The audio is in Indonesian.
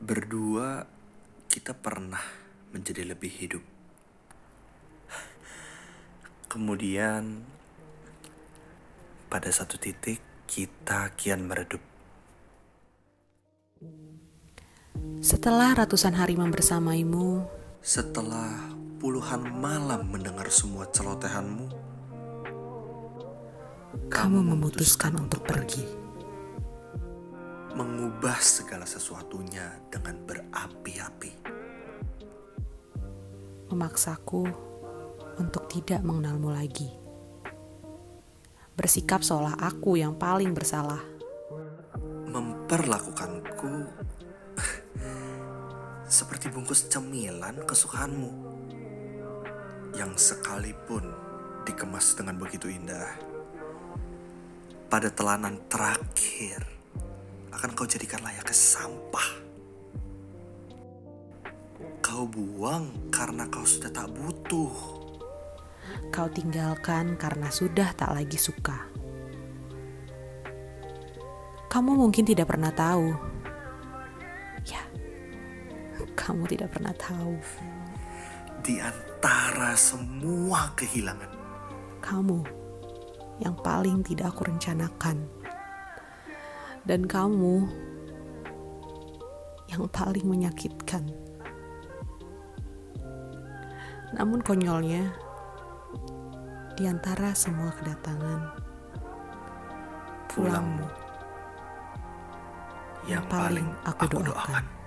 Berdua kita pernah menjadi lebih hidup. Kemudian pada satu titik kita kian meredup. Setelah ratusan hari membersamaimu, Setelah puluhan malam mendengar semua celotehanmu, kamu memutuskan untuk pergi. Mengubah segala sesuatunya dengan berapi-api. Memaksaku untuk tidak mengenalmu lagi. Bersikap seolah aku yang paling bersalah. Memperlakukanku seperti bungkus cemilan kesukaanmu yang sekalipun dikemas dengan begitu indah. Pada telanan terakhir akan kau jadikan layaknya sampah. Kau buang karena kau sudah tak butuh. Kau tinggalkan karena sudah tak lagi suka. Kamu mungkin tidak pernah tahu. Ya, kamu tidak pernah tahu. Di antara semua kehilangan, Kamu yang paling tidak aku rencanakan. Dan kamu yang paling menyakitkan. Namun konyolnya, di antara semua kedatangan, pulangmu yang paling aku aku doakan. doakan.